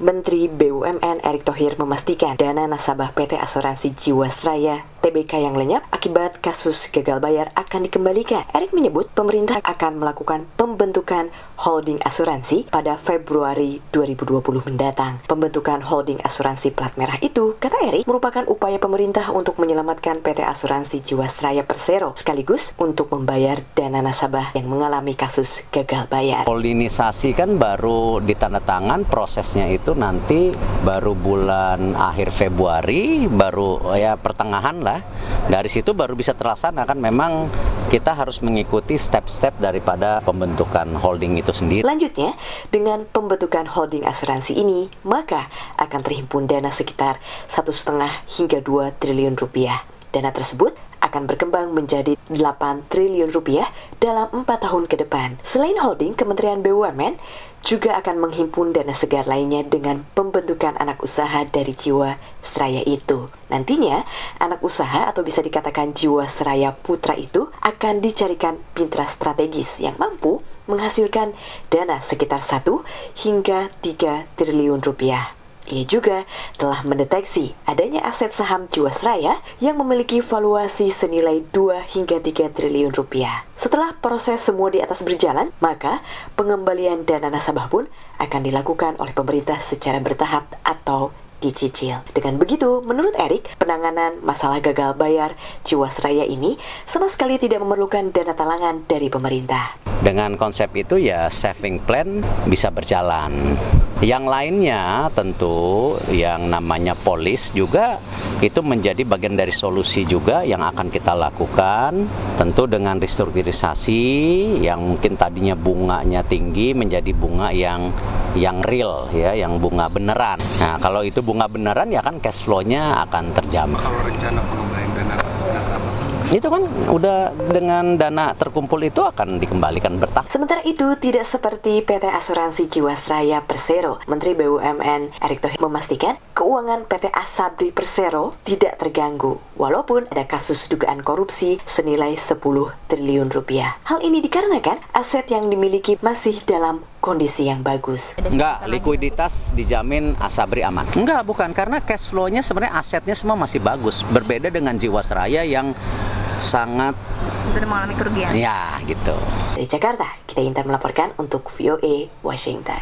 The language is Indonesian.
Menteri BUMN Erick Thohir memastikan dana nasabah PT Asuransi Jiwasraya TBK yang lenyap akibat kasus gagal bayar akan dikembalikan. Erick menyebut pemerintah akan melakukan pembentukan holding asuransi pada Februari 2020 mendatang. Pembentukan holding asuransi plat merah itu, kata Erick, merupakan upaya pemerintah untuk menyelamatkan PT Asuransi Jiwasraya Persero sekaligus untuk membayar dana nasabah yang mengalami kasus gagal bayar. Polinisasi kan baru ditandatangan prosesnya itu nanti baru bulan akhir Februari, baru ya pertengahan lah. Dari situ baru bisa terlaksana kan memang kita harus mengikuti step-step daripada pembentukan holding itu sendiri. Lanjutnya, dengan pembentukan holding asuransi ini, maka akan terhimpun dana sekitar satu setengah hingga 2 triliun rupiah. Dana tersebut akan berkembang menjadi 8 triliun rupiah dalam 4 tahun ke depan. Selain holding, Kementerian BUMN juga akan menghimpun dana segar lainnya dengan pembentukan anak usaha dari jiwa seraya itu. Nantinya, anak usaha atau bisa dikatakan jiwa seraya putra itu akan dicarikan pintra strategis yang mampu menghasilkan dana sekitar 1 hingga 3 triliun rupiah. Ia juga telah mendeteksi adanya aset saham Jiwasraya yang memiliki valuasi senilai 2 hingga 3 triliun rupiah. Setelah proses semua di atas berjalan, maka pengembalian dana nasabah pun akan dilakukan oleh pemerintah secara bertahap atau dicicil. Dengan begitu, menurut Erik, penanganan masalah gagal bayar Jiwasraya ini sama sekali tidak memerlukan dana talangan dari pemerintah. Dengan konsep itu ya saving plan bisa berjalan. Yang lainnya tentu yang namanya polis juga itu menjadi bagian dari solusi juga yang akan kita lakukan tentu dengan restrukturisasi yang mungkin tadinya bunganya tinggi menjadi bunga yang yang real ya, yang bunga beneran. Nah, kalau itu bunga beneran ya kan cash flow-nya akan terjamin. Kalau rencana pengembalian dana nasabah itu kan udah dengan dana terkumpul itu akan dikembalikan bertahap. Sementara itu tidak seperti PT Asuransi Jiwasraya Persero. Menteri BUMN Erick Thohir memastikan keuangan PT Asabri Persero tidak terganggu walaupun ada kasus dugaan korupsi senilai 10 triliun rupiah. Hal ini dikarenakan aset yang dimiliki masih dalam kondisi yang bagus. Enggak, likuiditas dijamin Asabri aman. Enggak, bukan karena cash flow-nya sebenarnya asetnya semua masih bagus. Berbeda dengan Jiwasraya yang sangat sudah mengalami kerugian. Ya, gitu. Dari Jakarta, kita Intan melaporkan untuk VOA Washington.